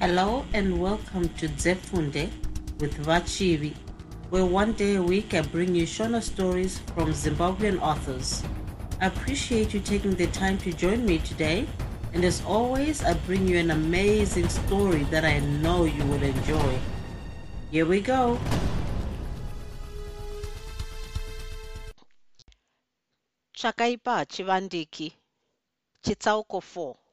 Hello and welcome to Zefunde with Vachivi, where one day a week I bring you Shona stories from Zimbabwean authors. I appreciate you taking the time to join me today, and as always, I bring you an amazing story that I know you will enjoy. Here we go. tsvakaipa hachivandiki chitsauko 4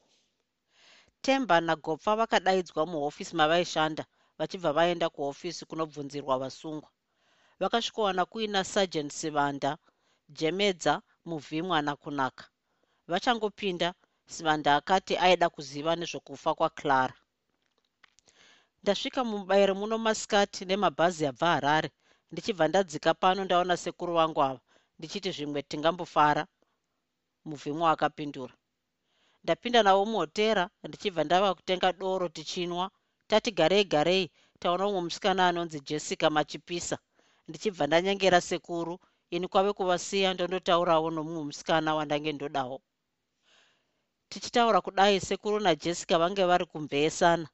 temba nagopfa vakadaidzwa muhofisi mavaishanda vachibva vaenda kuhofisi kunobvunzirwa vasungwa. Vakasvikowana kuina sergeant sivanda jemedza muvhimwa nakunaka vachangopinda sivanda akati aida kuziva nezvokufa kwaclara ndasvika mumubayiro muno masikati nemabhazi abva harare ndichibva ndadzika pano ndaona sekuru vangu ava ndichiti zvimwe tingambofara muvhimwa akapindura ndapinda navo muhotera ndichibva ndava kutenga doro tichinwa. Tati garei garei taona mumwe musikana anonzi jessica machipisa. Ndichibva ndanyengera sekuru ini kwave kuvasiya ndondotaurawo nomumwe musikana wandange ndodawo. Tichitaura kudai sekuru najessica vange vari kumbeesana.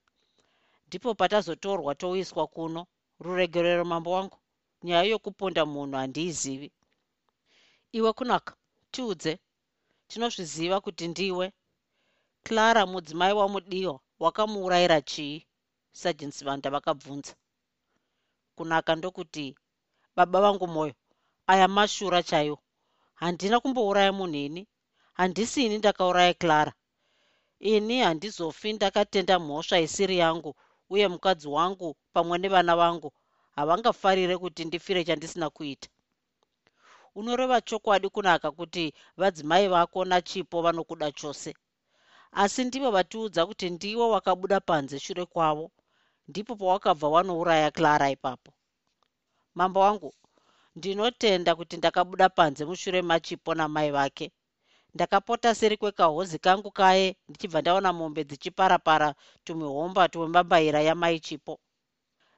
Ndipo patazotorwa toiswa kuno. Ruregerero mambo wangu nyaya yokuponda munhu handiizivi. Iwe kunaka tiudze. Tinozviziva kuti ndiwe clara mudzimai wamudiwa wakamuurayira chii sergeant sivanda vakabvunza. Kunaka ndokuti baba vangu mwoyo aya mashura chaiwo handina kumbouraya munhu ini? Handisi ini ndakauraya clara. Ini handizofi ndakatenda mhosva isiri yangu uye mukadzi wangu pamwe nevana vangu. Havangafarire kuti ndifire chandisina kuita. Unoreva chokwadi kunaka kuti vadzimai vako nachipo vanokuda chose asi ndivo vatiudza kuti ndiwo wakabuda panze shure kwavo. Ndipo pawakabva wanouraya clara ipapo. Mambo wangu ndinotenda kuti ndakabuda panze mushure machipo namai vake. Ndakapota seri kwekahozi kangu kaye ndichibva ndaona mombe dzichiparapara tumihomba twemambaira yamai chipo.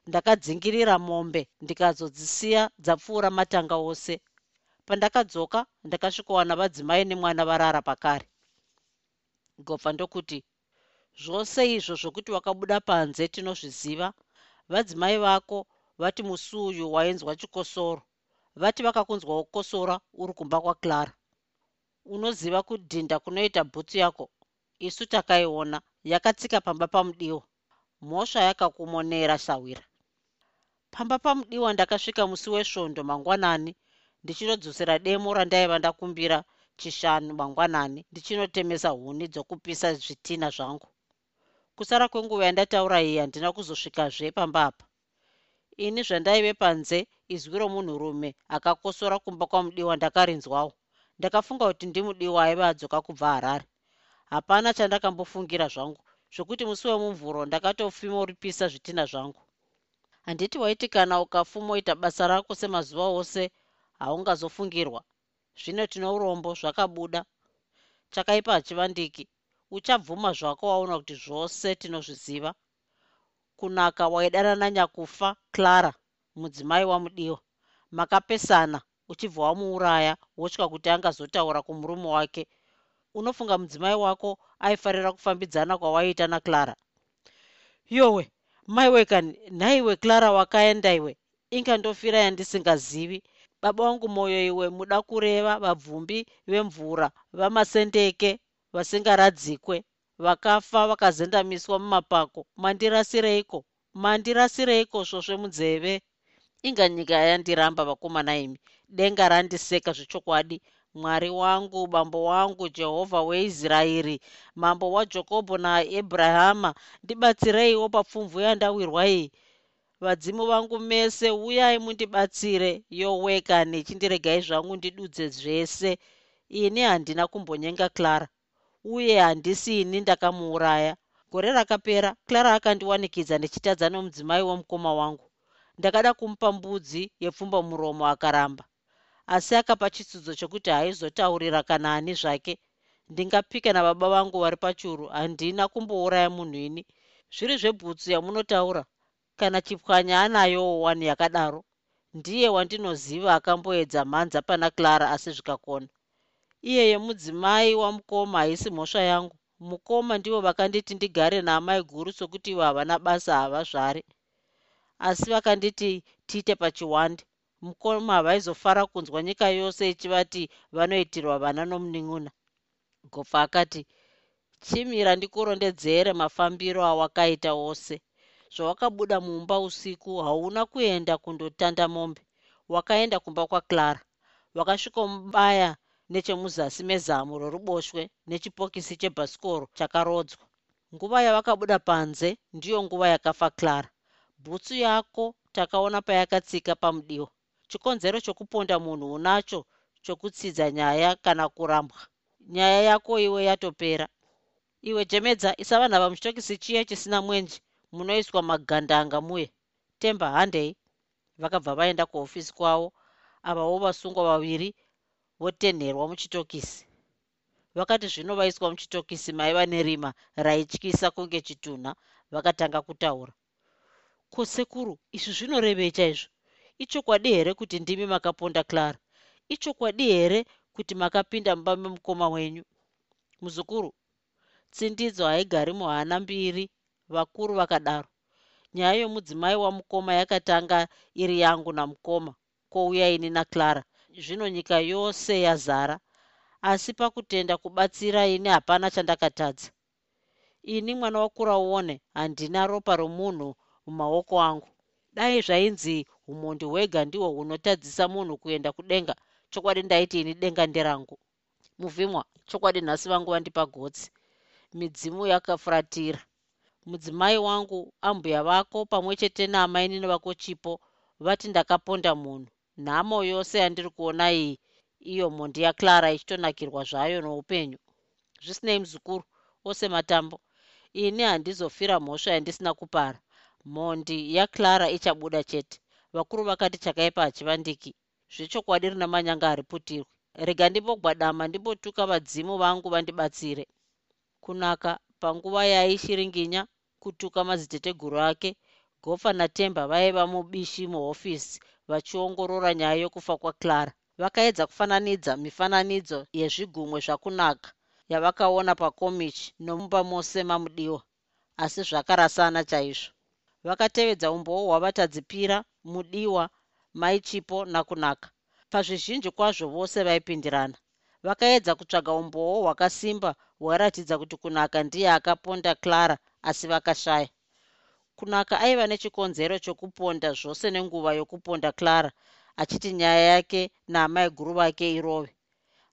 Ndakadzingirira mombe ndikazodzisiya dzapfuura matanga ose. Pandakadzoka ndakasvikowana vadzimai nemwana varara pakare gobva ndokuti zvose izvo zvokuti wakabuda panze tinozviziva vadzimai vako vati musi uyu wainzwa chikosoro vati vakakunzwa kukosora uri kumba kwaclara unoziva kudhinda kunoita bhutsu yako isu takaiona yakatsika pamba pamudiwa mhosva yakakumonera sawira pamba pamudiwa ndakasvika musi wesvondo mangwanani ndichinodzosera demo randaiva ndakumbira chishanu mangwanani ndichinotemesa huni dzokupisa zvitina zvangu. Kusara kwenguva yandataura iyi handina kuzosvikazve pamba apa ini zvandaive panze izwi romunhurume akakosora kumba kwamudiwa ndakarinzwawo. Ndakafunga kuti ndimudiwa aiva adzoka kubva harare. Hapana chandakambofungira zvangu zvokuti musi wemumvuro ndakatofimoripisa zvitina zvangu. Handiti waiti kana ukafumoita basa rako semazuva ose haungazofungirwa zvino tino urombo zvakabuda. Chakaipa hachivandiki uchabvuma zvako waona kuti zvose tinozviziva. Kunaka waidanana nyakufa clara mudzimai wamudiwa. Makapesana uchibva wamuuraya wotya kuti angazotaura kumurume wake. Unofunga mudzimai wako aifarira kufambidzana kwawaiita naclara. Yowe maiwe kani nhaiwe clara wakaenda iwe. Ingandofira yandisingazivi baba wangu mwoyo iwe muda kureva vabvumbi vemvura vamasendeke vasingaradzikwe vakafa vakazendamiswa mumapako. Mandirasireiko? Mandirasireiko svosve munzeve? Inga nyika yandiramba vakomana imi. Denga randiseka zvechokwadi. Mwari wangu bambo wangu jehovha weisraeri mambo wajokobho naabrahama ndibatsireiwo papfumvu yandawirwa iyi vadzimu vangu mese uyai mundibatsire. Yoweka nechindiregai zvangu ndidudze zvese. Ini handina kumbonyenga clara. Uye handisi ini ndakamuuraya. Gore rakapera clara akandiwanikidza ndichitadza nomudzimai womukoma wangu. Ndakada kumupa mbudzi yepfumba muromo akaramba. Asi akapa chitsudzo chokuti haizotaurira kana ani zvake. Ndingapika nababa vangu vari pachuru handina kumbouraya munhu ini. Zviri zvebhutsu yamunotaura kana chipwanya anayowo wani yakadaro ndiye wandinoziva akamboedza mhanza pana clara asi zvikakona. Iyeye mudzimai wamukoma haisi mhosva yangu. Mukoma ndivo vakanditi ndigare naamai guru sokuti ivo havana basa havazvari asi vakanditi tiite pachiwande. Mukoma havaizofara kunzwa nyika yose ichivati vanoitirwa vana nomunin'una. Gofa akati chimira ndikurondedzere mafambiro awakaita ose zvawakabuda mumba usiku hauna kuenda kundotanda mombe. Wakaenda kumba kwaclara. Wakasvikomubaya nechemuzasi mezamu roruboshwe nechipokisi chebhasikoro chakarodzwa. Nguva yavakabuda panze ndiyo nguva yakafa clara. Bhutsu yako takaona payakatsika pamudiwa chikonzero chokuponda munhu unacho chokutsidza nyaya kana kurambwa. Nyaya yako iwe yatopera. Iwe jemedza isa vanhu muchitokisi chiya chisina mwenje munoiswa magandanga muye temba handei vakabva vaenda kuhofisi kwavo avawo vasungwa vaviri votenherwa muchitokisi. Vakati zvino vaiswa muchitokisi maiva nerima raityisa kunge chitunha vakatanga kutaura. Kosekuru izvi zvinorevei chaizvo ichokwadi here kuti ndimi makaponda clara? Ichokwadi here kuti makapinda mumba memukoma wenyu? Muzukuru tsindidzo haigari muhana mbiri vakuru vakadaro. Nyaya yomudzimai wamukoma yakatanga iri yangu namukoma kouya ini naclara. Zvino nyika yose yazara asi pakutenda kubatsira ini hapana chandakatadza. Ini mwana wakura uone handina ropa romunhu mumaoko angu. Dai zvainzi umondi hwega ndihwo hunotadzisa munhu kuenda kudenga. Chokwadi ndaiti ini denga nderangu. Muvhimwa chokwadi nhasi vangu vandipa gotsi. Midzimu yakafuratira mudzimai wangu ambuya vako pamwe chete naamaini nevako chipo vati ndakaponda munhu. Nhamo yose yandiri kuona iyi iyo mondi yaclara ichitonakirwa zvayo noupenyu. Zvisinei muzukuru ose matambo. Ini handizofira mhosva yandisina kupara. Mhondi yaclara ichabuda chete. Vakuru vakati chakaipa hachivandiki. Zvechokwadi rina manyanga hariputirwe rega ndimbogwadama ndimbotuka vadzimu vangu vandibatsire. Kunaka panguva yaishiringinya kutuka madziteteguru ake gofa natemba vaiva mubishi muhofisi vachiongorora nyaya yokufa kwaclara. Vakaedza kufananidza mifananidzo yezvigumwe zvakunaka yavakaona pakomichi nomumba mose mamudiwa asi zvakarasana chaizvo. Vakatevedza umboo hwavatadzipira mudiwa maichipo nakunaka. Pazvizhinji kwazvo vose vaipindirana. Vakaedza kutsvaga umboo hwakasimba hwairatidza kuti kunaka ndiye akaponda clara asi vakashaya. Kunaka aiva nechikonzero chokuponda zvose nenguva yokuponda clara achiti nyaya yake naamai guru vake irove.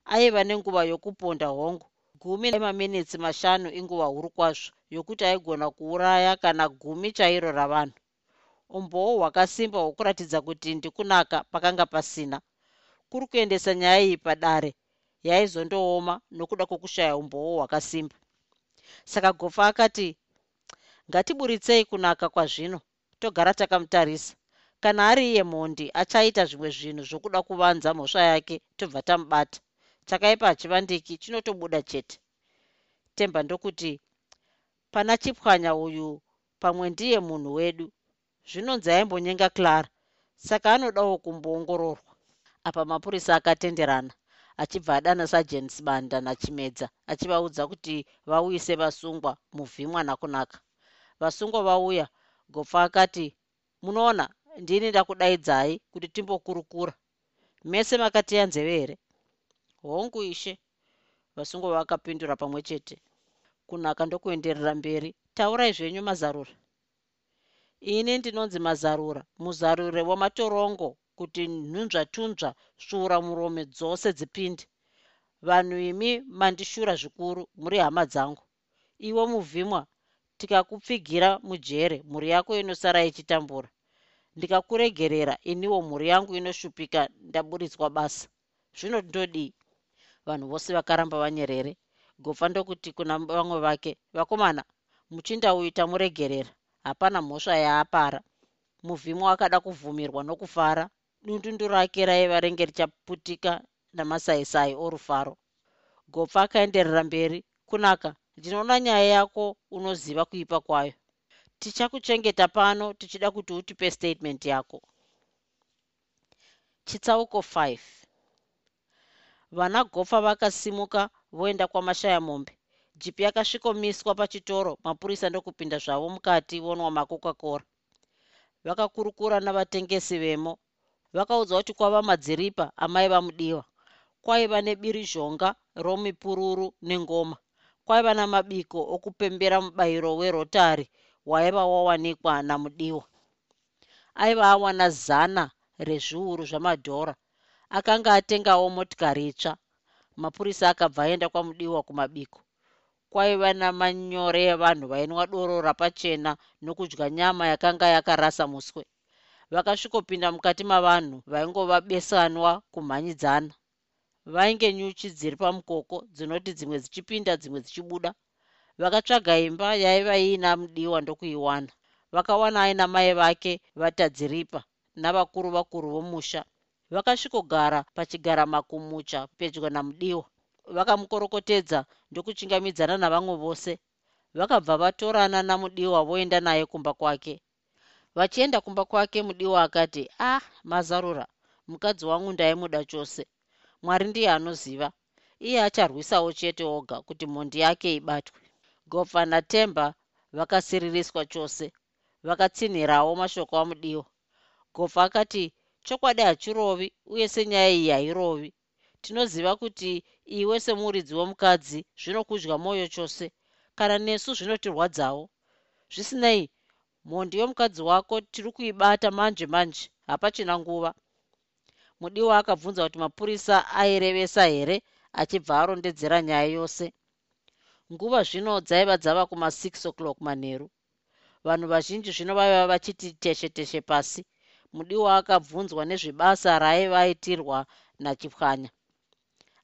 Aiva nenguva yokuponda hongu gumi maminitsi mashanu inguva huru kwazvo yokuti aigona kuuraya kana gumi chairo ravanhu. Umboo hwakasimba hwokuratidza kuti ndikunaka pakanga pasina. Kuri kuendesa nyaya iyi padare yaizondooma nokuda kwokushaya umboo hwakasimba. Saka gofa akati ngatiburitsei kunaka kwazvino togara takamutarisa. Kana ari iye mhondi achaita zvimwe zvinhu zvokuda kuvanza mhosva yake tobva tamubata. Chakaipa hachivandiki chinotobuda chete. Temba ndokuti pana chipwanya uyu pamwe ndiye munhu wedu. Zvinonzi aimbonyenga clara. Saka anodawo kumboongororwa. Apa mapurisa akatenderana achibva adana sajens banda nachimedza achivaudza kuti vauyise vasungwa muvhimwa nakunaka vasungwa vauya gopfa akati munoona ndini ndakudaidzai kuti timbokurukura. Mese makatiya nzeve here? Hongu ishe vasungwa vakapindura pamwe chete. Kunaka ndokuenderera mberi. Taurai zvenyu mazarura. Ini ndinonzi mazarura muzarure wamatorongo kuti nhunzvatunzva svura murome dzose dzipinde. Vanhu imi mandishura zvikuru muri hama dzangu. Iwe muvhimwa tikakupfigira mujere mhuri yako inosara ichitambura. Ndikakuregerera iniwo mhuri yangu inoshupika ndaburitswa basa. Zvino ndodii? Vanhu vose vakaramba vanyerere. Gopfa ndokuti kuna vamwe vake vakomana muchinda uyu tamuregerera hapana mhosva yaapara. Muvhimo akada kuvhumirwa nokufara. Dundundu rake raiva renge richaputika namasaisai orufaro. Gopfa akaenderera mberi. Kunaka ndinoona nyaya yako unoziva kuipa kwayo. Tichakuchengeta pano tichida kuti utipe statement yako. Chitsauko 5 vana gofa vakasimuka voenda kwamashaya mombe jipi yakasvikomiswa pachitoro mapurisa ndokupinda zvavo mukati vonwa macoca-cora vakakurukura navatengesi vemo. Vakaudzwa kuti kwava madziripa amaiva mudiwa kwaiva nebirizhonga romipururu nengoma kwaiva namabiko okupembera mubayiro werotari waiva wawanikwa namudiwa. Aiva awana zana rezviuru zvamadhora akanga atengawo motikari itsva. Mapurisa akabva aenda kwamudiwa kumabiko. Kwaiva namanyore evanhu vainwa doro rapachena nokudya nyama yakanga yakarasa muswe. Vakasvikopinda mukati mavanhu vaingovabesanwa kumhanyidzana vainge nyuchi dziri pamukoko dzinoti dzimwe dzichipinda dzimwe dzichibuda. Vakatsvaga imba yaiva iina mudiwa ndokuiwana. Vakawana aina mai vake vatadziripa navakuru vakuru vomusha. Vakasvikogara pachigara makumucha pedyo namudiwa. Vakamukorokotedza ndokuchingamidzana navamwe vose. Vakabva vatorana namudiwa voenda naye kumba kwake. Vachienda kumba kwake mudiwa akati ah mazarura. Mukadzi wangu ndaimuda chose mwari ndiye anoziva. Iye acharwisawo chete oga kuti mhondi yake ibatwe. Gopfa natemba vakasiririswa chose. Vakatsinhirawo mashoko amudiwa gopfa akati chokwadi hachirovi uye senyaya iyi hairovi. Tinoziva kuti iwe semuridzi womukadzi zvinokudya mwoyo chose. Kana nesu zvinotirwadzawo zvisinei mhondi yomukadzi wako tiri kuibata manje manje hapachina nguva mudiwa akabvunza kuti mapurisa airevesa here achibva arondedzera nyaya yose? Nguva zvino dzaiva dzava kuma6 o'clock manheru vanhu vazhinji zvino vaiva vachiti teshe teshe pasi. Mudiwa akabvunzwa nezvebasa raaiva aitirwa nachipwanya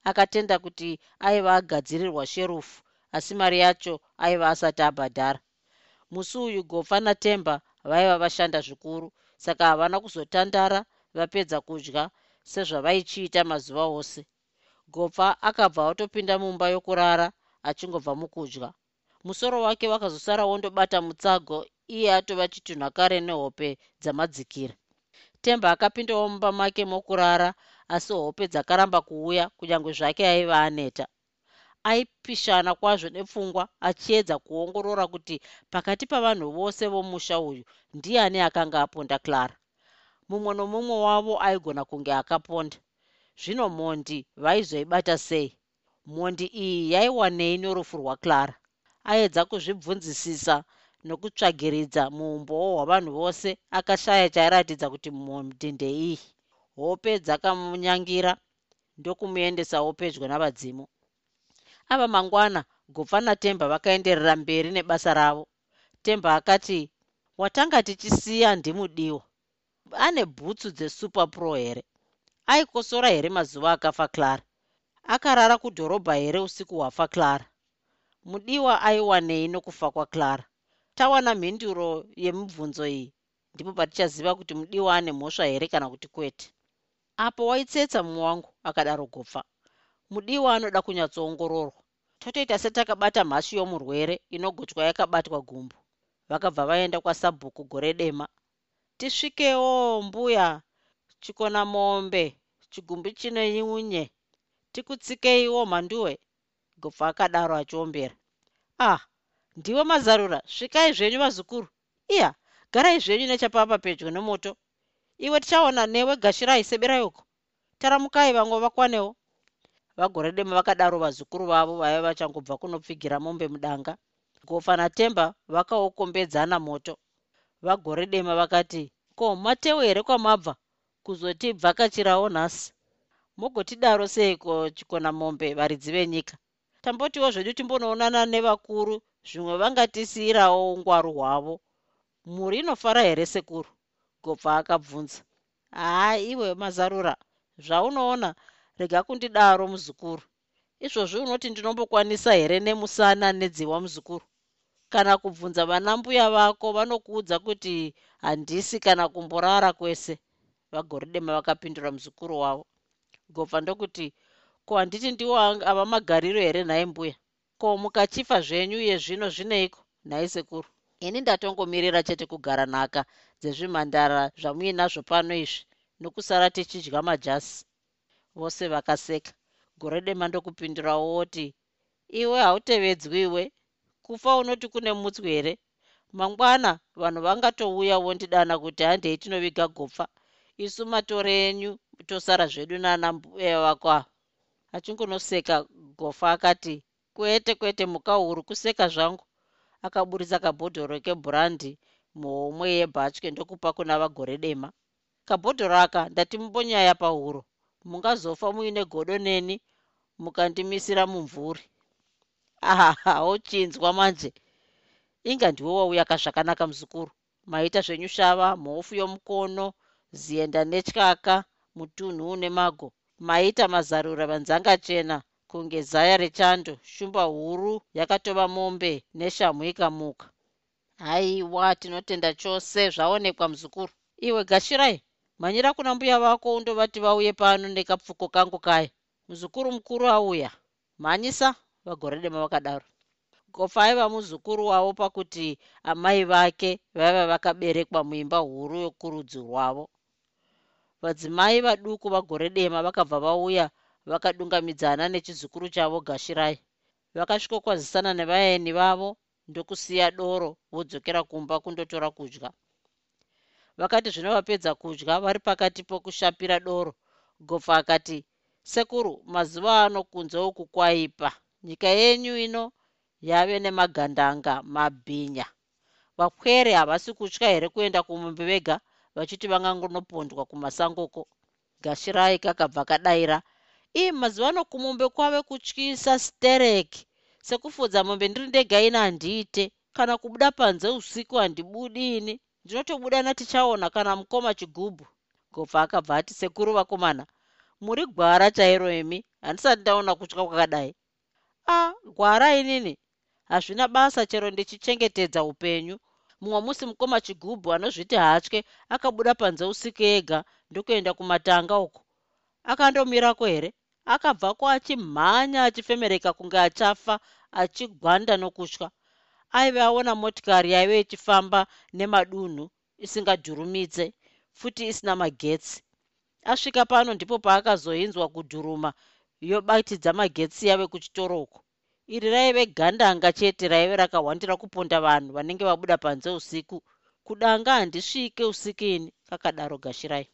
akatenda kuti aiva agadzirirwa sherufu asi mari yacho aiva asati abhadhara. Musi uyu gofa natemba vaiva vashanda zvikuru saka havana kuzotandara vapedza kudya sezvavaichiita mazuva ose. Gopfa akabva atopinda mumba yokurara achingobva mukudya. Musoro wake wakazosara wondobata mutsago iye atova chitunhakare nehope dzamadzikira. Temba akapindawo mumba make mokurara asi hope dzakaramba kuuya kunyange zvake aiva aneta. Aipishana kwazvo nepfungwa achiedza kuongorora kuti pakati pavanhu vose vomusha uyu ndiani akanga aponda clara mumwe nomumwe wavo aigona kunge akaponda. Zvino mhondi vaizoibata sei? Mhondi iyi yaiwanei norufu rwaclara aedza kuzvibvunzisisa nokutsvagiridza muumbowo hwavanhu vose akashaya chairatidza kuti mhondi ndeiyi. Hope dzakamunyangira ndokumuendesawo pedyo navadzimu. Ava mangwana gopfa natemba vakaenderera mberi nebasa ravo. Temba akati watanga tichisiya ndimudiwa ane bhutsu dzesuperpro here? Aikosora here mazuva akafa clara? Akarara kudhorobha here usiku hwafa clara? Mudiwa aiwanei nokufa kwaclara? Tawana mhinduro yemibvunzo iyi ndipo patichaziva kuti mudiwa ane mhosva here kana kuti kwete? Apo waitsetsa mumwe wangu akadaro gopfa. Mudiwa anoda kunyatsoongororwa. Totoita setakabata mhashu yomurwere inogotywa yakabatwa gumbu. Vakabva vaenda kwasabhuku gore dema tisvikewo mbuya chikona mombe chigumbu chino iunye tikutsikeiwo mhanduwe gopfa akadaro achiombera. Ah ndiwo mazarura svikai zvenyu vazukuru. Iya garai zvenyu nechapapa pedyo nemoto. Iwe tichaona newe gashirai seberai uko taramukai vamwe vakwanewo. Vagore dema vakadaro vazukuru vavo vaiva vachangobva kunopfigira mombe mudanga. Gofa natemba vakaokombedzana moto vagore dema vakati ko matewo here kwamabva? Kuzotibvakachirawo nhasi. Mogotidaro seiko chikona mombe varidzi venyika? Tambotiwo zvedu timbonoonana nevakuru zvimwe vangatisiyirawo ungwaru hwavo. Mhuri inofara here sekuru? Gopfa akabvunza. Haa iwe mazarura zvaunoona rega kundidaro muzukuru. Izvozvi unoti ndinombokwanisa here nemusana nedziwa muzukuru kana kubvunza vana mbuya vako vanokuudza kuti handisi kana kumborara kwese. Vagoridema vakapindura muzukuru wavo. Gopfa ndokuti ko handiti ndiwo ava magariro here nhaye mbuya? Ko mukachifa zvenyu yezvino zvineiko? Nhaye sekuru. Ini ndatongomirira chete kugara nhaka dzezvimhandara zvamuinazvo pano izvi nokusara tichidya majasi. Vose vakaseka. Gore dema ndokupindurawo oti iwe hautevedzwiwe kufa unoti kune mutswi here? Mangwana vanhu vangatouya wondidana kuti handei tinoviga gopfa isu matore enyu tosara zvedu nana mbuya vako ava. Achingonoseka gofa akati kwete kwete mukauru kuseka zvangu. Akaburisa kabhodhoro kebhurandi muhomwe yebhatye ndokupa kuna vagore dema. Kabhodhoro aka ndati mumbonyaya pahuro. Mungazofa muine godo neni mukandimisira mumvuri aha ochinzwa manje. Inga ndiwe wauyaka zvakanaka muzukuru. Maita zvenyu shava mhofu yomukono zienda netyaka mutunhu une mago. Maita mazarura vanzanga chena kunge zaya rechando shumba huru yakatova mombe neshamhu ikamuka. Haiwa tinotenda chose zvaonekwa muzukuru. Iwe gashirai mhanyira kuna mbuya vako undovati vauye pano nekapfuko kangu kaya. Muzukuru mukuru auya. Mhanyisa vagore dema vakadaro. Gofa aiva muzukuru wavo pakuti amai vake vaiva vakaberekwa muimba huru yokurudzi rwavo. Vadzimai vaduku vagore dema vakabva vauya vakadungamidzana nechizukuru chavo gashirai. Vakasvikokwazisana nevaeni vavo ndokusiya doro vodzokera kumba kundotora kudya. Vakati zvino vapedza kudya vari pakati pokushapira doro. Gofa akati sekuru mazuva ano kunze uku kwaipa nyika yenyu ino yave nemagandanga mabhinya. Vakwere havasi kutya here kuenda kumombe vega vachiti vangangonopondwa kumasangoko? Gashirai kakabva kadayira ii mazuva ano kumombe kwave kutyisa stereki sekufudza mombe ndiri ndega ina handiite. Kana kubuda panze usiku handibudi ini. Ndinotobuda natichaona kana mukoma chigubhu. Gobva akabva ati sekuru vakomana muri gwara chairo imi. Handisati ndaona kutya kwakadai a gwara inini. Hazvina basa chero ndichichengetedza upenyu. Mumwe musi mukoma chigubhu anozviti hatye akabuda panze usiku ega ndokuenda kumatanga uko. Akandomirako here? Akabvako achimhanya achifemereka kunge achafa achigwanda nokutya. Aive aona motikari yaive ichifamba nemadunhu isingadhurumidze futi isina magetsi. Asvika pano ndipo paakazoinzwa kudhuruma yobatidza magetsi yave kuchitoro uko. Iri raive gandanga chete raive rakahwandira kuponda vanhu vanenge vabuda panze usiku. Kudanga handisvike usikini kakadaro gashirai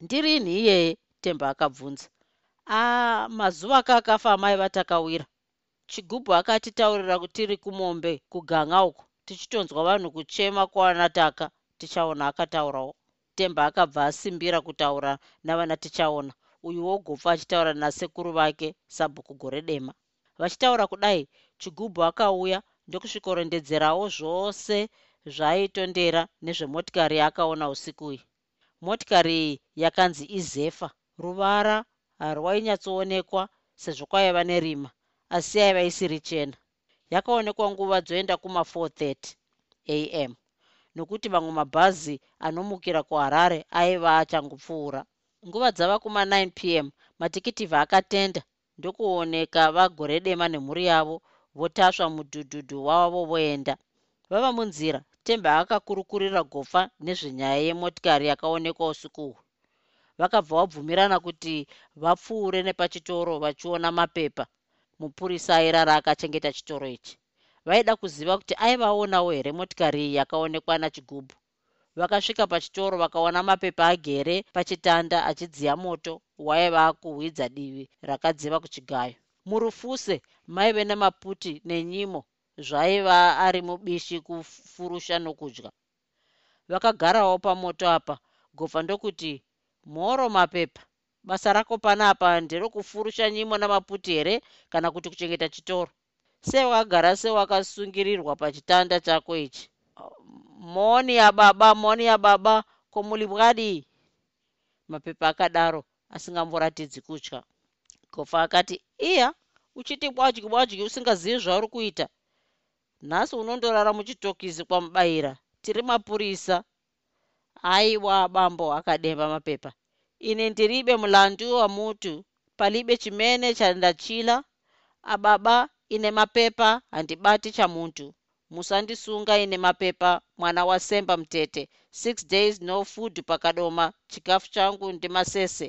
ndirini iyeye temba akabvunza. A mazuva akakafa amai vatakawira. Chigubhu akatitaurira tiri kumombe kuganga uko tichitonzwa vanhu kuchema kwavanataka tichaona akataurawo. Temba akabva asimbira kutaura navana tichaona uyu wogopfa achitaura nasekuru vake sabhuku gore dema vachitaura kudai chigubhu akauya ndokusvikorondedzerawo zvose zvaaitondera nezvemotikari yaakaona usiku uyu. Motikari iyi yakanzi izefa. Ruvara harwainyatsoonekwa sezvo kwaiva nerima asi yaiva isiri chena. Yakaonekwa nguva dzoenda kuma430 am nokuti mamwe mabhazi anomukira kuharare aiva achangopfuura nguva dzava kuma9 p m matikitivha akatenda. Ndokuoneka vagore dema nemhuri yavo votasva mudhudhudhu wavo voenda vava munzira tembe akakurukurira gofa nezvenyaya yemotikari yakaonekwa usikuhwu vakabva vabvumirana kuti vapfuure nepachitoro vachiona mapepa. Mupurisa airara akachengeta chitoro ichi. Vaida kuziva kuti aivaonawo here motikari iyi yakaonekwa nachigubhu vakasvika pachitoro vakaona mapepa agere pachitanda achidziya moto waiva kuhwidza divi rakadziva kuchigayo. Murufuse maive nemaputi nenyimo zvaiva ari mubishi kufurusha nokudya. Vakagarawo pamoto apa gobva ndokuti mhoro mapepa. Basa rako panapa nderokufurusha nyimo namaputi here kana kuti kuchengeta chitoro? Sewagara sewakasungirirwa pachitanda chako ichi moni yababa moni yababa komulibwadi mapepa akadaro asingamboratidzi kutya. Gofa akati iya uchiti bwadyi bwadyi usingazivi zvauri kuita. Nhasi unondorara muchitokisi kwamubayira tiri mapurisa. Aiwa bambo akademba mapepa. Ine ndiribe mulandu wamutu palibe chimene chandachila ababa ine mapepa handibati chamuntu musandisunga ine mapepa mwana wasemba mutete. Six days no food pakadoma. Chikafu changu ndimasese.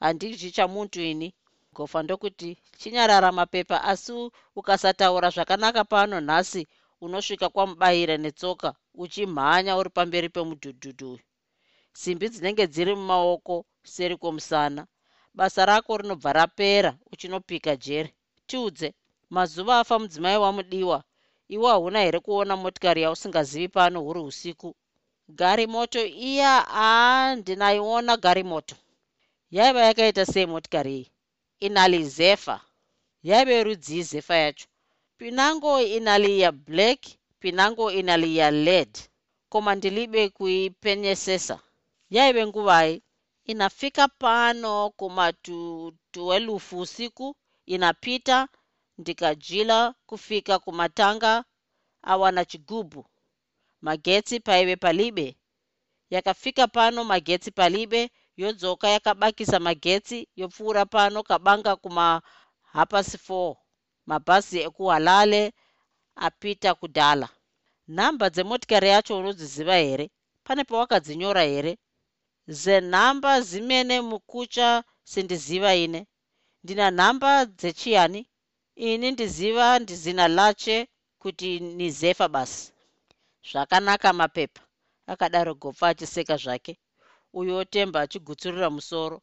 Handidyi chamuntu ini. Gofa ndokuti chinyarara mapepa asi ukasataura zvakanaka pano nhasi unosvika kwamubayira netsoka uchimhanya uri pamberi pemudhudhudhu. Uyu simbi dzinenge dziri mumaoko seri kwomusana. Basa rako rinobva rapera uchinopika jeri tiudze mazuva afa mudzimai wamudiwa iwe hauna here kuona motikari yausingazivi pano huri usiku? Gari moto iya aa ndinaiona gari moto. Yaiva yakaita sei motikari iyi? Inali zefa. Yaive rudzii zefa yacho. Pinango inali yablack pinango inali yaled koma ndilibe kuipenyesesa. Yaive nguvai inafika pano kumatu12 usiku inapita ndikajila kufika kumatanga awana chigubhu magetsi paive palibe. Yakafika pano magetsi palibe yodzoka yakabakisa magetsi yopfuura pano kabanga kumahapasi 4 mabhazi ekuhalale apita kudhala nhamba dzemotikari yacho unodziziva here? Pane pawakadzinyora here? Zenhamba zimene mukucha sindiziva ine. Ndina nhamba dzechiani ini ndiziva ndizina lache kuti ni zefa basi. Zvakanaka mapepa akadaro gopfa achiseka zvake. Uyo otemba achigutsurira musoro.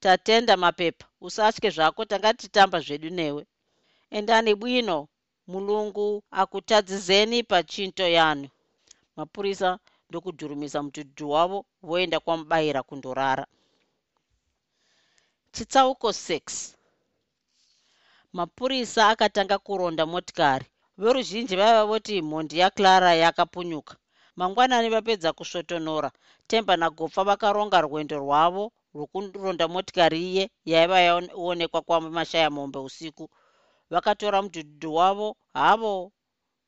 Tatenda mapepa usatye zvako tanga titamba zvedu newe. Endani bwino mulungu akutadzizeni pachinto yanu. Mapurisa ndokudhurumisa mudhudhu wavo voenda kwamubayira kundorara. Chitsauko 6 mapurisa akatanga kuronda motikari. Veruzhinji vaiva voti mhondi yaclara yakapunyuka. Mangwanani vapedza kusvotonora. Temba nagopfa vakaronga rwendo rwavo rwokuronda motikari iye yaiva yaonekwa kwamashaya mombe usiku. Vakatora mudhudhudhu wavo havo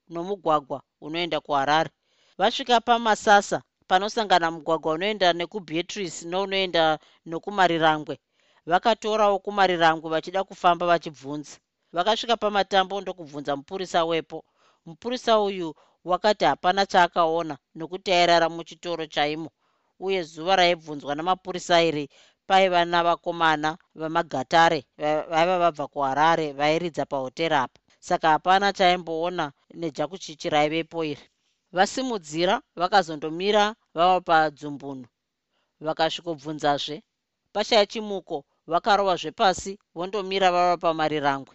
nomugwagwa unoenda kuharare. Vasvika pamasasa panosangana mugwagwa unoenda nekubeatrice nounoenda nokumarirangwe vakatorawo kumarirangwe vachida kufamba vachibvunza. Vakasvika pamatambo ndokubvunza mupurisa wepo. Mupurisa uyu wakati hapana chaakaona nokuti airara muchitoro chaimo uye zuva raibvunzwa namapurisa iri paiva navakomana vamagatare vaiva vabva kuharare vairidza pahoteri apa. Saka hapana chaimboona nejakuchichi raivepo iri vasimudzira vakazondomira vava padzumbunu vakasvikobvunzazve. Pashaya chimuko vakarova zvepasi vondomira vava pamarirangwe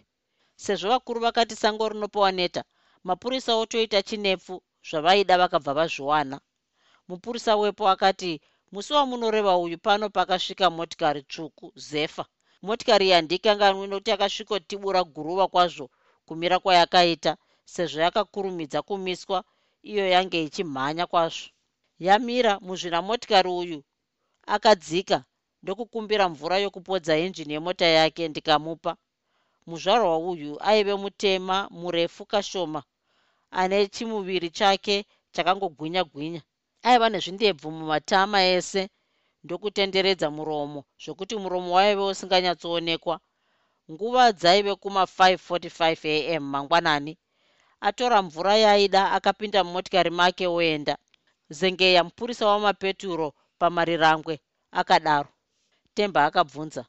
sezvo vakuru vakati sango rinopowa neta mapurisa otoita chinepfu zvavaida vakabva vazviwana. Mupurisa wepo akati musi wamunoreva uyu pano pakasvika motikari tsvuku zefa. Motikari iyi handikanganwi nokuti yakasvikotibura guruva kwazvo kumira kwayakaita sezvo yakakurumidza kumiswa iyo yange ichimhanya kwazvo. Yamira muzvina motikari uyu akadzika ndokukumbira mvura yokupodza enjini yemota yake ndikamupa. Muzvarwa uyu aive mutema murefu kashoma ane chimuviri chake chakangogwinya gwinya aiva nezvindebvu mumatama ese ndokutenderedza muromo zvokuti muromo waive usinganyatsoonekwa. Nguva dzaive kuma545 am mangwanani. Atora mvura yaida akapinda mumotikari make oenda. Zengeya mupurisa wamapeturo pamarirangwe akadaro temba akabvunza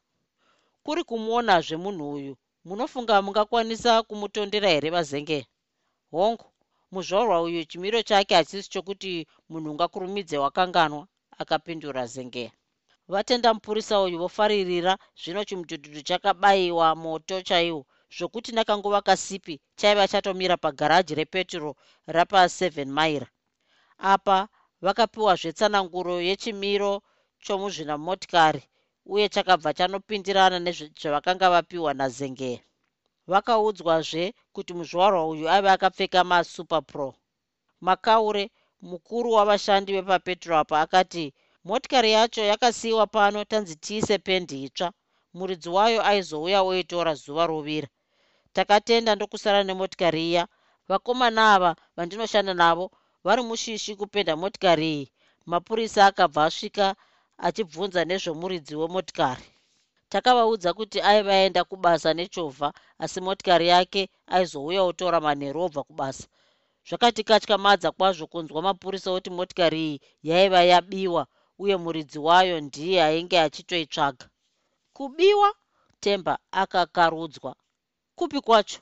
kuri kumuonazve munhu uyu munofunga mungakwanisa kumutondera here vazengeya hongu muzvarwa uyu chimiro chake hachisi chokuti munhu ungakurumidze wakanganwa akapindura zengeya vatenda mupurisa uyu vofaririra zvino chimudhudhudhu chakabayiwa moto chaiwo zvokuti nakanguva kasipi chaiva chatomira pagaraji repetro rapa7 maira apa vakapiwazve tsananguro yechimiro chomuzvinamotikari uye chakabva chanopindirana nezvavakanga vapiwa nazengeya vakaudzwazve kuti muzvarwa uyu aive akapfeka masuperpro makaure mukuru wavashandi vepapetro apa akati motikari yacho yakasiyiwa pano tanzi tiise pendi itsva. Muridzi wayo aizouya oitora zuva rovira takatenda ndokusara nemotikari iya. Vakomana ava vandinoshanda navo vari mushishi kupenda motikari iyi. Mapurisa akabva asvika achibvunza nezvemuridzi wemotikari. Takavaudza kuti aiva aenda kubasa nechovha asi motikari yake aizouya otora manheru obva kubasa. Zvakatikatyamadza kwazvo kunzwa mapurisa oti motikari iyi yaiva yabiwa uye muridzi wayo ndiye ainge achitoitsvaga. Kubiwa? Temba akakarudzwa. Kupi kwacho?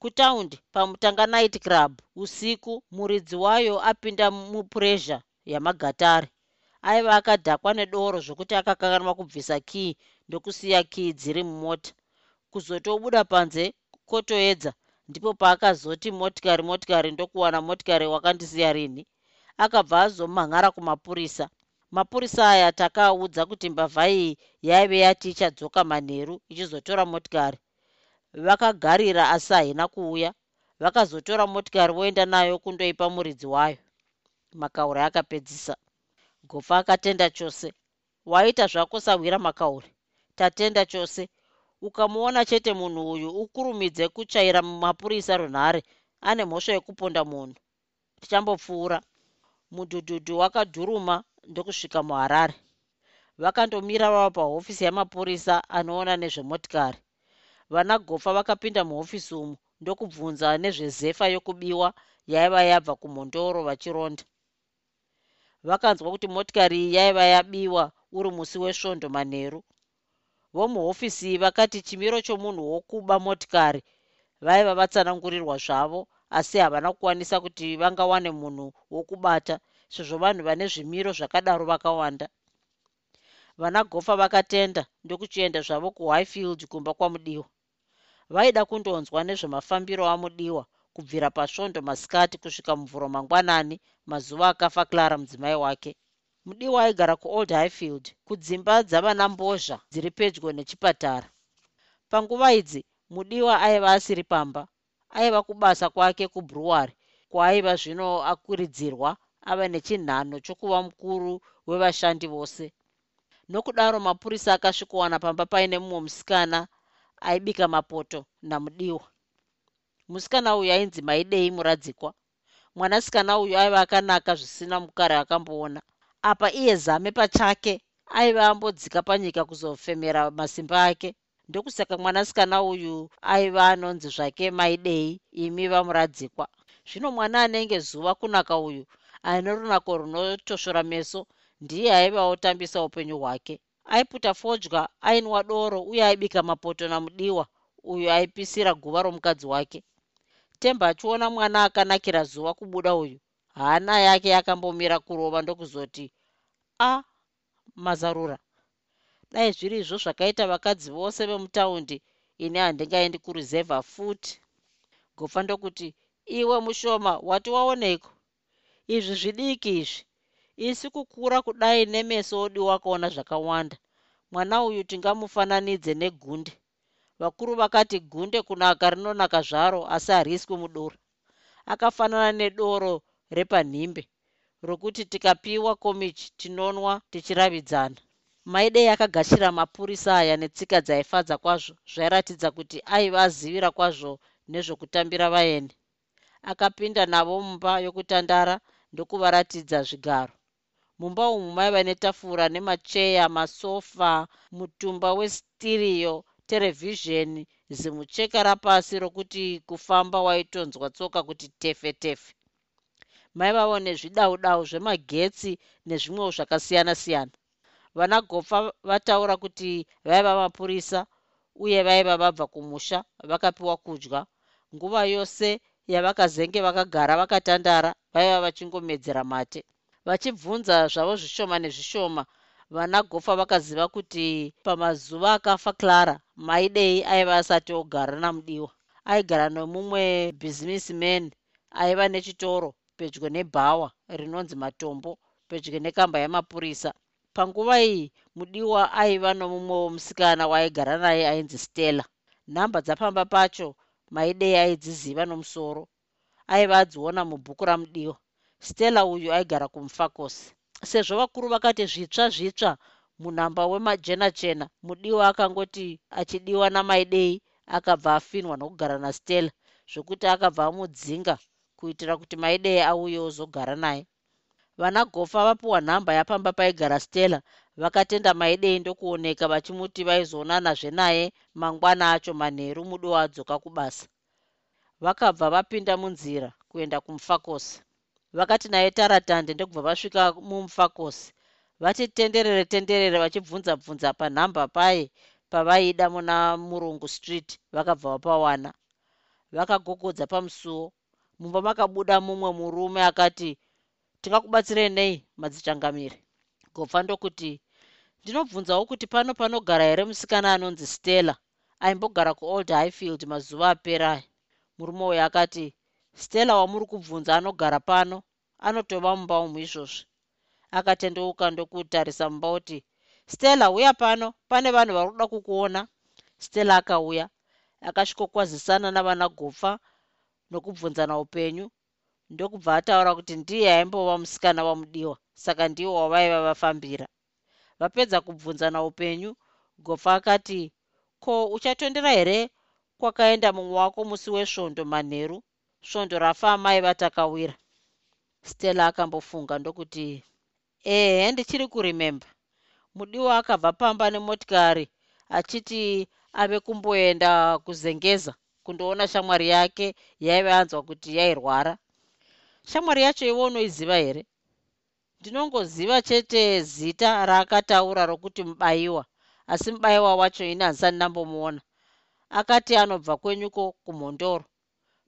Kutaundi pamutanga night club. Usiku muridzi wayo apinda mupuresha yamagatare aiva akadhakwa nedoro zvokuti akakanganwa kubvisa kii ndokusiya kii dziri mumota. Kuzotobuda panze kotoedza ndipo paakazoti motikari motikari ndokuwana motikari wakandisiya rini akabva azomhan'ara kumapurisa. Mapurisa aya takaaudza kuti mbavha iyi yaive yati ichadzoka manheru ichizotora motikari. Vakagarira asi haina kuuya vakazotora motikari voenda nayo kundoipa muridzi wayo. Makauri akapedzisa gofa akatenda chose. Waita zvako sawira makauri. Tatenda chose. Ukamuona chete munhu uyu ukurumidze kuchaira mapurisa runhare ane mhosva yekuponda munhu. Tichambopfuura. Mudhudhudhu wakadhuruma ndokusvika muharare. Vakandomira vava pahofisi yamapurisa anoona nezvemotikari. Vana gofa vakapinda muhofisi umu ndokubvunza nezvezefa yokubiwa yaiva yabva kumhondoro vachironda vakanzwa kuti motikari iyi yaiva yabiwa uri musi wesvondo manheru. Vomuhofisi vakati chimiro chomunhu wokuba motikari vaiva vatsanangurirwa zvavo asi havana kukwanisa kuti vangawane munhu wokubata sezvo vanhu vane zvimiro zvakadaro vakawanda. Vanagofa vakatenda ndokuchienda zvavo kuhighfield kumba kwamudiwa. Vaida kundonzwa nezvemafambiro amudiwa kubvira pasvondo masikati kusvika muvhuro mangwanani mazuva akafa clara mudzimai wake. Mudiwa aigara kuold highfield kudzimba dzavana mbozha dziri pedyo nechipatara. Panguva idzi mudiwa aiva asiri pamba. Aiva kubasa kwake kubruwary kwaaiva zvino akwiridzirwa ava nechinhano chokuva mukuru wevashandi vose. Nokudaro mapurisa akasvikowana pamba paine mumwe musikana aibika mapoto namudiwa musikana uyu ainzi maidei muradzikwa. Mwanasikana uyu aiva akanaka zvisina mukare akamboona. Apa iye zame pachake aiva ambodzika panyika kuzofemera masimba ake. Ndokusaka mwanasikana uyu aiva anonzi zvake maidei imi vamuradzikwa. Zvino mwana anenge zuva kunaka uyu aine runako runotoshora meso ndiye aiva otambisa upenyu hwake. Aiputa fodya ainwa doro uye aibika mapoto namudiwa uyo aipisira guva romukadzi wake temba achiona mwana akanakira zuva kubuda uyu hana yake yakambomira kurova ndokuzoti a mazarura dai zviri izvo zvakaita vakadzi vose vemutaundi ini handingaendi kuruzevha futi. Gofa ndokuti iwe mushoma wati waoneiko izvi zvidiki izvi. Isi kukura kudai nemeso odiwa kaona zvakawanda. Mwana uyu tingamufananidze negunde vakuru vakati gunde kunaka rinonaka zvaro asi hariiswi mudoro. Akafanana nedoro repanhimbe rokuti tikapiwa komichi tinonwa tichiravidzana. Maidei akagashira mapurisa aya netsika dzaifadza kwazvo zvairatidza kuti aiva azivira kwazvo nezvokutambira vaeni. Akapinda navo mumba yokutandara ndokuvaratidza zvigaro. Mumba umu maiva netafura nemacheya masofa mutumba westiriyo terevhizheni zimucheka rapasi rokuti kufamba waitonzwa tsoka kuti tefe tefe. Maivavo nezvidaudau zvemagetsi nezvimwewo zvakasiyana-siyana vanagofa vataura kuti vaiva mapurisa uye vaiva vabva kumusha vakapiwa kudya. Nguva yose yavakazenge vakagara vakatandara vaiva vachingomedzera mate. Vachibvunza zvavo zvishoma nezvishoma vanagofa vakaziva kuti pamazuva akafa clara maidei aiva asati ogara namudiwa. Aigara nemumwe bhizimisi man aiva nechitoro pedyo nebhawa rinonzi matombo pedyo nekamba yamapurisa. Panguva iyi mudiwa aiva nomumwewo musikana waaigara naye ainzi stella. Nhamba dzapamba pacho maidei aidziziva nomusoro aiva adziona mubhuku ramudiwa. Stella uyu aigara kumufakosi sezvo vakuru vakati zvitsva zvitsva munhamba wemajena chena mudiwa akangoti achidiwa namaidei akabva afinwa nokugara nastella zvokuti akabva amudzinga kuitira kuti maidei auye ozogara naye. Vana gofa vapiwa nhamba yapamba paigara stella vakatenda maidei ndokuoneka vachimuti vaizoonanazve naye mangwana acho manheru mudo adzoka kubasa. Vakabva vapinda munzira kuenda kumufakosi vakati naye taratande ndokubva vasvika mumufakosi vati tenderere tenderere vachibvunza bvunza panhamba paye pavaida muna murungu street vakabva vapawana vakagogodza pamusuwo mumba makabuda mumwe murume akati tingakubatsirei nei madzichangamiri gopfa ndokuti ndinobvunzawo kuti pano panogara here musikana anonzi stella? Aimbogara kuold highfield mazuva apera aya. Murume uyo akati stella wamuri kubvunza anogara pano anotova mumba umu izvozvi. Akatendeuka ndokutarisa mumba uti stella uya pano pane vanhu vari kuda kukuona. Stella akauya akasvikokwazisana navana gopfa nokubvunzana upenyu. Ndokubva ataura kuti ndiye aimbova musikana wamudiwa saka ndiwo wavaiva vafambira. Vapedza kubvunzana upenyu gopfa akati ko uchatondera here kwakaenda mumwe wako musi wesvondo manheru svondo rafa amai vatakawira. Stella akambofunga ndokuti ehe ndichiri kurimemba mudiwa akabva pamba nemotikari achiti ave kumboenda kuzengeza kundoona shamwari yake yaiva yanzwa kuti yairwara. Shamwari yacho iwe unoiziva here? Ndinongoziva chete zita raakataura rokuti mubayiwa asi mubayiwa wacho ini handisani ndambomuona. Akati anobva kwenyuko kumhondoro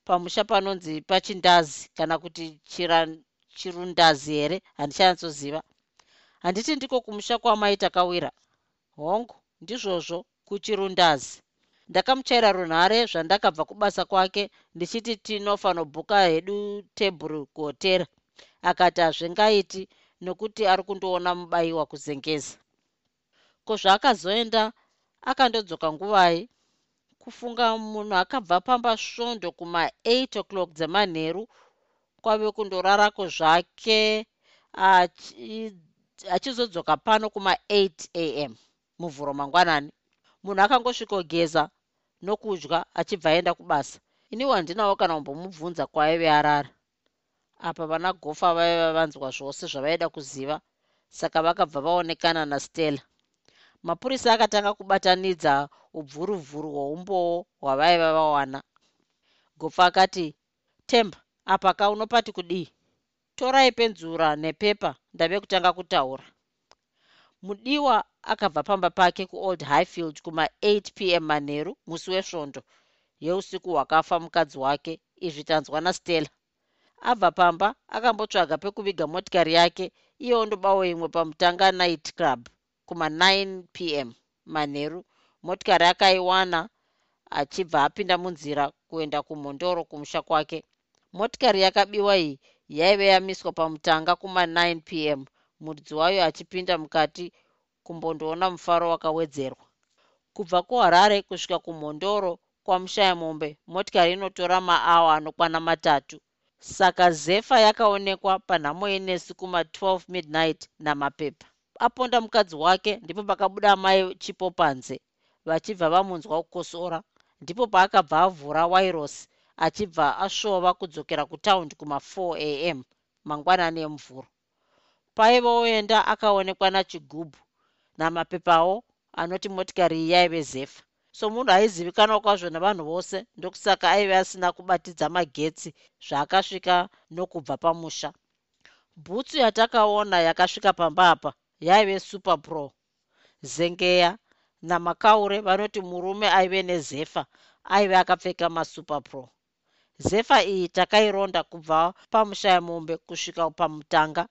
pamusha panonzi pachindazi kana kuti chirundazi here handichanatsoziva handiti ndiko kumusha kwamai takawira. Hongu ndizvozvo kuchirundazi. Ndakamuchaira runhare zvandakabva kubasa kwake ndichiti tinofanobhuka hedu tebhuru kuhotera. Akati hazvingaiti nokuti ari kundoona mubayiwa kuzengeza ko zvaakazoenda akandodzoka nguvai kufunga munhu akabva pamba svondo kuma8 o'clock dzemanheru kwave kundorarako zvake achizodzoka pano kuma8 a m muvhuro mangwanani. Munhu akangosvikogeza nokudya achibva aenda kubasa. Iniwo handinawo kana kumbomubvunza kwaaive arara apa vana gofa vaiva vanzwa zvose zvavaida kuziva saka vakabva vaonekana nastella mapurisa akatanga kubatanidza ubvuruvhuru hwoumbowo hwavaiva vawana. Gofa akati temba apa ka unopati kudii? Torai penzura nepepa ndave kutanga kutaura. Mudiwa akabva pamba pake kuold highfield kuma8 p m manheru musi wesvondo yeusiku hwakafa mukadzi wake izvi tanzwa nastella. Abva pamba akambotsvaga pekuviga motikari yake iye ondobawo imwe pamutanga night club kuma9 p m manheru. Motikari akaiwana achibva apinda munzira kuenda kumhondoro kumusha kwake. Motikari yakabiwa iyi yaive yamiswa pamutanga kuma9 p m muridzi wayo achipinda mukati kumbondoona mufaro wakawedzerwa. Kubva kuharare kusvika kumhondoro kwamushaya mombe motikari inotora maawa anokwana matatu. Saka zefa yakaonekwa panhamo yenesi kuma12 midnight namapepa aponda mukadzi wake ndipo pakabuda mai chipo panze vachibva vamunzwa kukosora ndipo paakabva avhura wairosi achibva asvova kudzokera kutaundi kuma4 a m mangwanani emuvhuro paivoenda akaonekwa nachigubhu namapepawo anoti motikari iyi yaive zefa so munhu aizivikanwa kwazvo navanhu vose ndokusaka aive asina kubatidza magetsi zvaakasvika nokubva pamusha. Bhutsu yatakaona yakasvika pamba apa yaive super pro. Zengeya namakaure vanoti murume aive nezefa aive akapfeka masuper pro. Zefa iyi takaironda kubva pamushaya mombe kusvika pamutanga.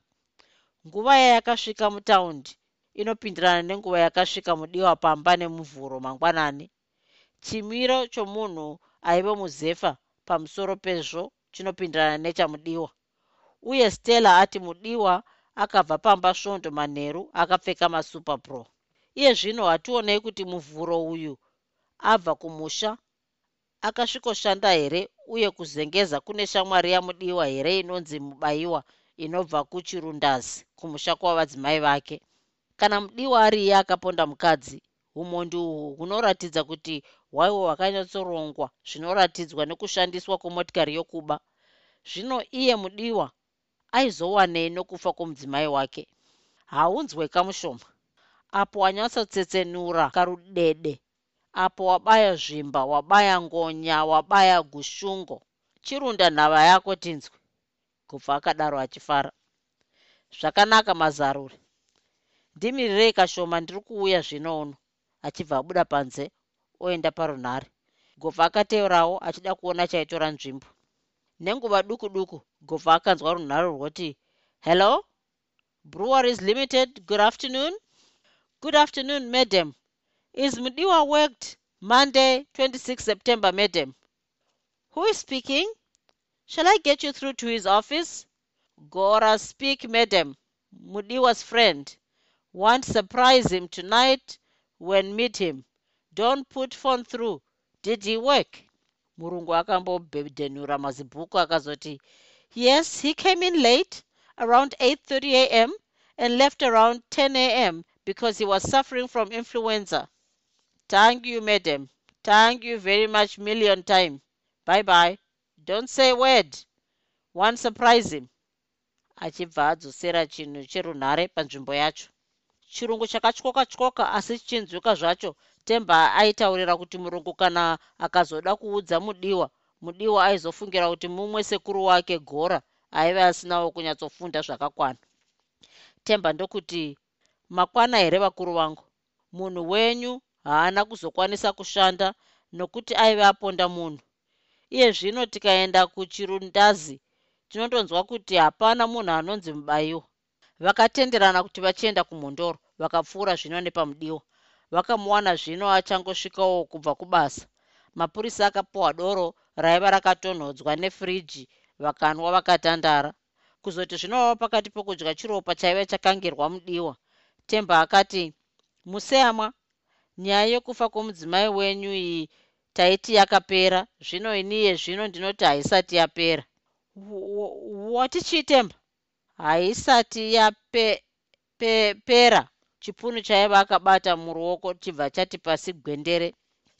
Nguva yayakasvika mutaundi inopindirana nenguva yakasvika mudiwa pamba nemuvhuro mangwanani. Chimiro chomunhu aive muzefa pamusoro pezvo chinopindirana nechamudiwa. Uye stella ati mudiwa akabva pamba svondo manheru akapfeka masuper pro. Iye zvino hationei kuti muvhuro uyu abva kumusha akasvikoshanda here uye kuzengeza kune shamwari yamudiwa here inonzi mubayiwa inobva kuchirundazi kumusha kwavadzimai vake. Kana mudiwa ari iye akaponda mukadzi umhondi uhwu hunoratidza kuti hwaiwo hwakanyatsorongwa zvinoratidzwa nekushandiswa kwemotikari yokuba. Zvino iye mudiwa aizowanei nokufa kwomudzimai wake. Haunzwe kamushoma. Apo wanyatsotsetsenura karudede. Apo wabaya zvimba wabaya ngonya wabaya gushungo. Chirunda nhava yako tinzwe kubva akadaro achifara. Zvakanaka mazaruri ndimirirei kashoma ndiri kuuya zvino uno. Achibva abuda panze oenda parunhare. Govha akateurawo achida kuona chaitora nzvimbo nenguva duku duku. Govha akanzwa runhare rwoti hello? Breweries limited. Good afternoon. Good afternoon madam. Is mudiwa worked monday 26 september madam? Who is speaking? Shall i get you through to his office? Gora speak madam. Mudiwa's friend. Want surprise him tonight when meet him. Don't put phone through. Did he work murungu akambobhedhenura mazibhuku akazoti yes he came in late around 8:30 a.m. and left around 10 a.m. because he was suffering from influenza. Thank you madam. Thank you very much million time. Bye bye don't say word. One surprise him. Achibva adzosera chinhu cherunhare panzvimbo yacho. Chirungu chakatyoka tyoka asi chichinzwika zvacho temba aitaurira kuti murungu kana akazoda kuudza mudiwa mudiwa aizofungira kuti mumwe sekuru wake gora aiva asinawo kunyatsofunda zvakakwana. Temba ndokuti makwana here vakuru vangu? Munhu wenyu haana kuzokwanisa kushanda nokuti aiva aponda munhu. Iye zvino tikaenda kuchirundazi tinondonzwa kuti hapana munhu anonzi mubayiwa vakatenderana kuti vachienda kumhondoro vakapfuura zvino nepamudiwa vakamuwana zvino achangosvikawo kubva kubasa. Mapurisa akapiwa doro raiva rakatonhodzwa nefiriji vakanwa vakatandara. Kuzoti zvinovava pakati pokudya chiropa chaiva chakangirwa mudiwa. Temba akati museyamwa nyaya yekufa kwomudzimai wenyu iyi taiti yakapera. Zvino iniye zvino ndinoti haisati yapera. Wati chiitemba haisati yapera pe, pe, chipunu chaiva akabata muruoko chibva chati pasi gwendere.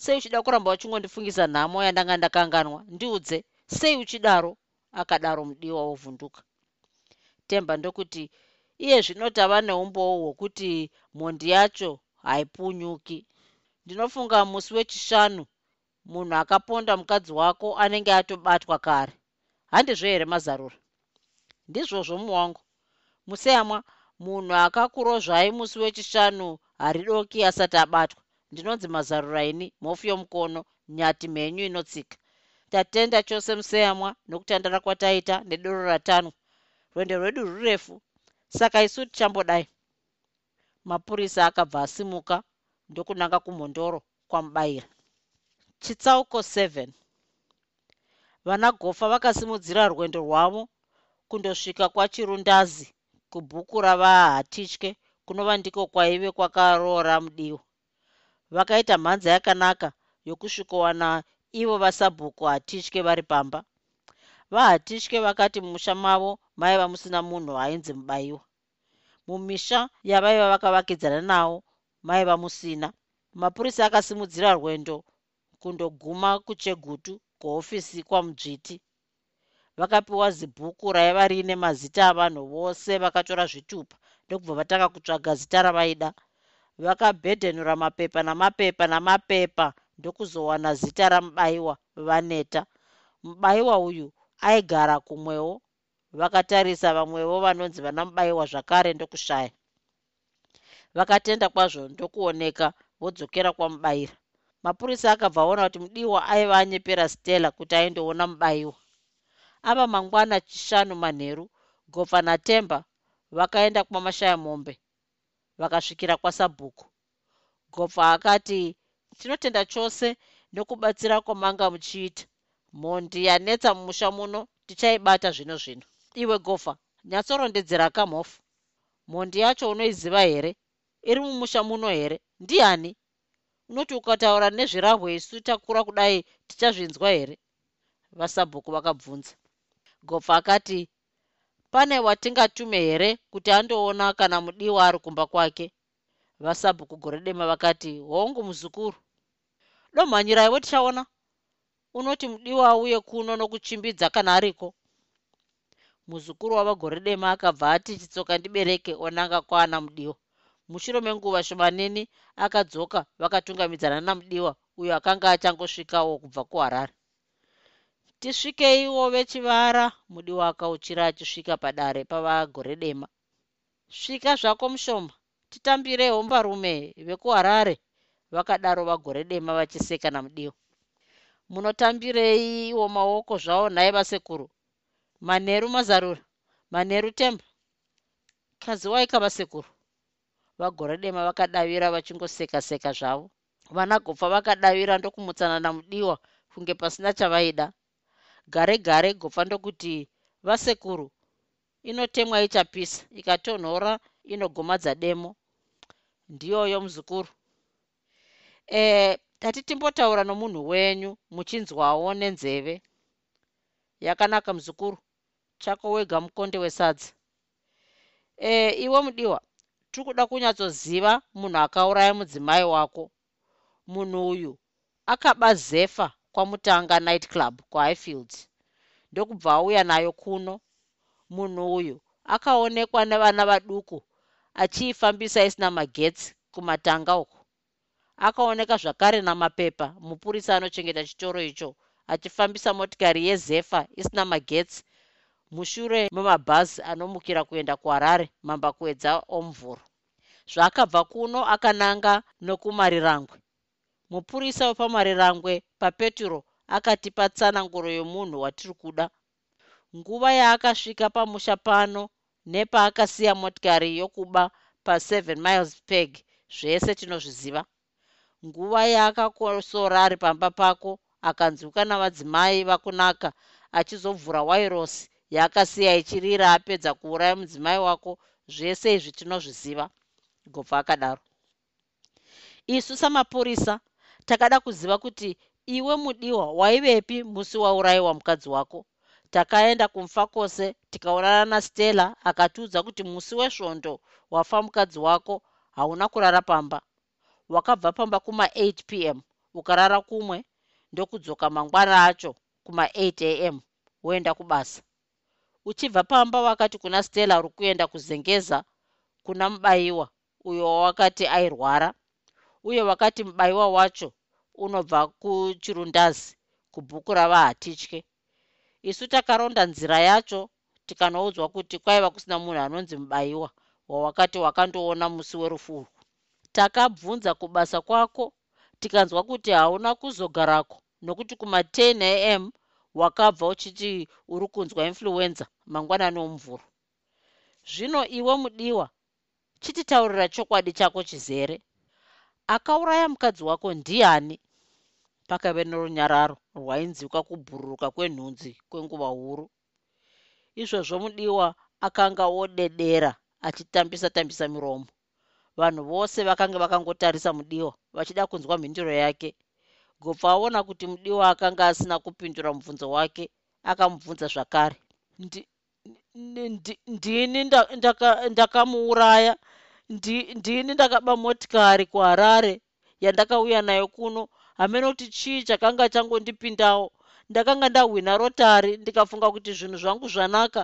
Sei uchida kuramba uchingondifungisa nhamo yandanga ndakanganwa? Ndiudze sei uchidaro? Akadaro mudiwa wovhunduka temba ndokuti iye zvino tava neumbowo hwokuti mhondi yacho haipunyuki. Ndinofunga musi wechishanu munhu akaponda mukadzi wako anenge atobatwa kare. Handizvo here mazarura? Ndizvozvo muwangu museyamwa munhu akakurozvai musi wechishanu haridoki asati abatwa. Ndinonzi mazarura ini mhofu yomukono nyati mhenyu inotsika. Tatenda chose museyamwa nokutandara kwataita nedoro ratanwa. Rwendo rwedu rurefu. Saka isu tichambodai mapurisa akabva asimuka ndokunanga kumhondoro kwamubayira. Chitsauko 7 vana gofa vakasimudzira rwendo rwavo kundosvika kwachirundazi kubhuku ravahatitye kunova ndiko kwaive kwakaroora mudiwa vakaita mhanza yakanaka yokusvikowana ivo vasabhuku hatitye vari pamba. Vahatitye vakati mumusha mavo maiva musina munhu ainzi mubayiwa mumisha yavaiva vakavakidzana navo maiva musina. Mapurisa akasimudzira rwendo kundoguma kuchegutu kuhofisi kwamudzviti vakapiwa zibhuku raiva riine mazita avanhu vose vakatora zvitupa. Ndokubva vatanga kutsvaga zita ravaida. Vakabhedhenura mapepa namapepa namapepa ndokuzowana zita ramubayiwa vaneta. Mubayiwa uyu aigara kumwewo vakatarisa vamwewo vanonzi vana mubayiwa zvakare ndokushaya. Vakatenda kwazvo ndokuoneka vodzokera kwamubayira mapurisa akabva aona kuti mudiwa aiva anyepera stella kuti aindoona mubayiwa ava mangwana chishanu manheru gofa natemba vakaenda kwamashaya mombe vakasvikira kwasabhuku. Gofa akati tinotenda chose nokubatsira kwamanga muchiita? Mhondi yanetsa mumusha muno tichaibata zvino zvino. Iwe gofa nyatsorondedzera kamhofu mhondi yacho unoiziva here? Iri mumusha muno here? Ndiani? Unoti ukataura nezvirahwe isu takura kudai tichazvinzwa here? Vasabhuku vakabvunza gopfa akati pane watingatume here kuti andoona kana mudiwa ari kumba kwake? Vasabhuku gore dema vakati hongu muzukuru. Domhanyiraiwo tichaona unoti mudiwa auye kuno nokuchimbidza kana ariko? Muzukuru wavagore dema akabva ati chitsoka ndibereke onanga kwaana mudiwa. Mushure menguva shomanini akadzoka vakatungamidzana namudiwa uyo akanga achangosvikawo kubva kuharare tisvikeiwo vechivara mudiwa akauchira achisvika padare pavagore dema. Svika zvako mushoma. Titambirewo varume vekuharare vakadaro vagore dema vachiseka namudiwa munotambireiwo maoko zvavo nhaye vasekuru. Manheru mazarura manheru temba. Kadzi waika vasekuru. Vagore dema vakadavira vachingoseka-seka zvavo. Vana gopfa vakadavira ndokumutsanana mudiwa kunge pasina chavaida gare gare gopfa ndokuti vasekuru inotemwa ichapisa ikatonhora inogomadza demo ndiyoyo muzukuru. E tati timbotaura nomunhu wenyu muchinzwawo nenzeve. Yakanaka muzukuru. Chako wega mukonde wesadza. E iwe mudiwa tiri kuda kunyatsoziva munhu akauraya mudzimai wako. Munhu uyu akaba zefa kwamutanga night club kuhighfield ndokubva auya nayo kuno munhu uyu akaonekwa nevana vaduku achiifambisa isina magetsi kumatanga uko. Akaoneka zvakare namapepa mupurisa anochengeta chitoro icho achifambisa motikari yezefa isina magetsi mushure memabhazi anomukira kuenda kuharare mambakuedza omuvhuro zvaakabva kuno akananga nokumarirangwe mupurisa wepamarirangwe papeturo akatipa tsananguro yomunhu watiri kuda. Nguva yaakasvika pamusha pano nepaakasiya motikari yokuba pa7 miles peg zvese tinozviziva. Nguva yaakakosora ari pamba pako akanzwika navadzimai vakunaka achizobvura wairosi yaakasiya ichirira apedza kuuraya mudzimai wako zvese izvi tinozviziva gobva akadaro. Isu samapurisa takada kuziva kuti iwe mudiwa waivepi musi waurayiwa mukadzi wako. Takaenda kumfa kwose tikaonana nastella akatiudza kuti musi wesvondo wafa mukadzi wako hauna kurara pamba. Wakabva pamba kuma8 p m ukarara kumwe ndokudzoka mangwana acho kuma8 a m woenda kubasa. Uchibva pamba wakati kuna stella uri kuenda kuzengeza kuna mubayiwa uyo wawakati airwara uye wakati mubayiwa wacho unobva kuchirundazi kubhuku ravahatitye isu takaronda nzira yacho tikanoudzwa kuti kwaiva kusina munhu anonzi mubayiwa wawakati wakandoona musi werufu urwu takabvunza kubasa kwako tikanzwa kuti hauna kuzogarako nokuti kuma10 am wakabva uchiti uri kunzwa influenza mangwanani omuvhuro zvino iwe mudiwa chititaurira chokwadi chako chizere. Akauraya mukadzi wako ndiani pakave norunyararo rwainzwika kubhururuka kwenhunzi kwenguva huru. Izvozvo mudiwa akanga wodedera achitambisa tambisa miromo. Vanhu vose vakanga vakangotarisa mudiwa vachida kunzwa mhinduro yake. Gopfa aona kuti mudiwa akanga asina kupindura mubvunzo wake akamubvunza zvakare. Ndini ndakamuuraya? Ndini ndakaba motikari kuharare yandakauya nayo kuno hamene kuti chii chakanga changondipindawo? Ndakanga ndahwina rotari ndikafunga kuti zvinhu zvangu zvanaka.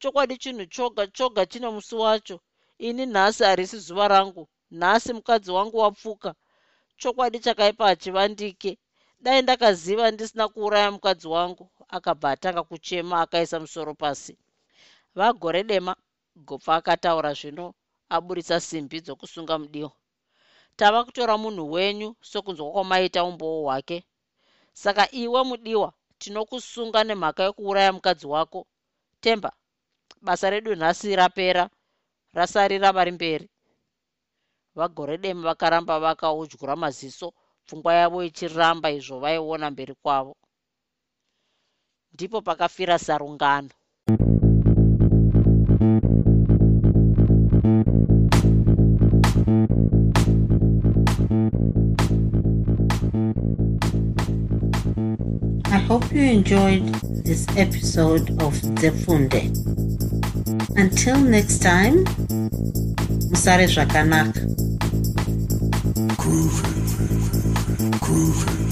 Chokwadi chinhu choga choga chine musi wacho. Ini nhasi harisi zuva rangu nhasi mukadzi wangu wapfuka. Chokwadi chakaipa hachivandike dai ndakaziva ndisina kuuraya mukadzi wangu. Akabva atanga kuchema akaisa musoro pasi. Vagore dema gopfa akataura zvino aburitsa simbi dzokusunga mudiwa tava kutora munhu wenyu sokunzwa kwamaita umboo hwake. Saka iwe mudiwa tinokusunga nemhaka yokuuraya mukadzi wako. Temba basa redu nhasi rapera rasarira vari mberi vagore dema vakaramba vakaudyura maziso pfungwa yavo ichiramba izvo vaiona mberi kwavo. Ndipo pakafira sarungano hope you enjoyed this episode of Zefunde. Until next time, Musare Zvakanaka. Groovy, groovy,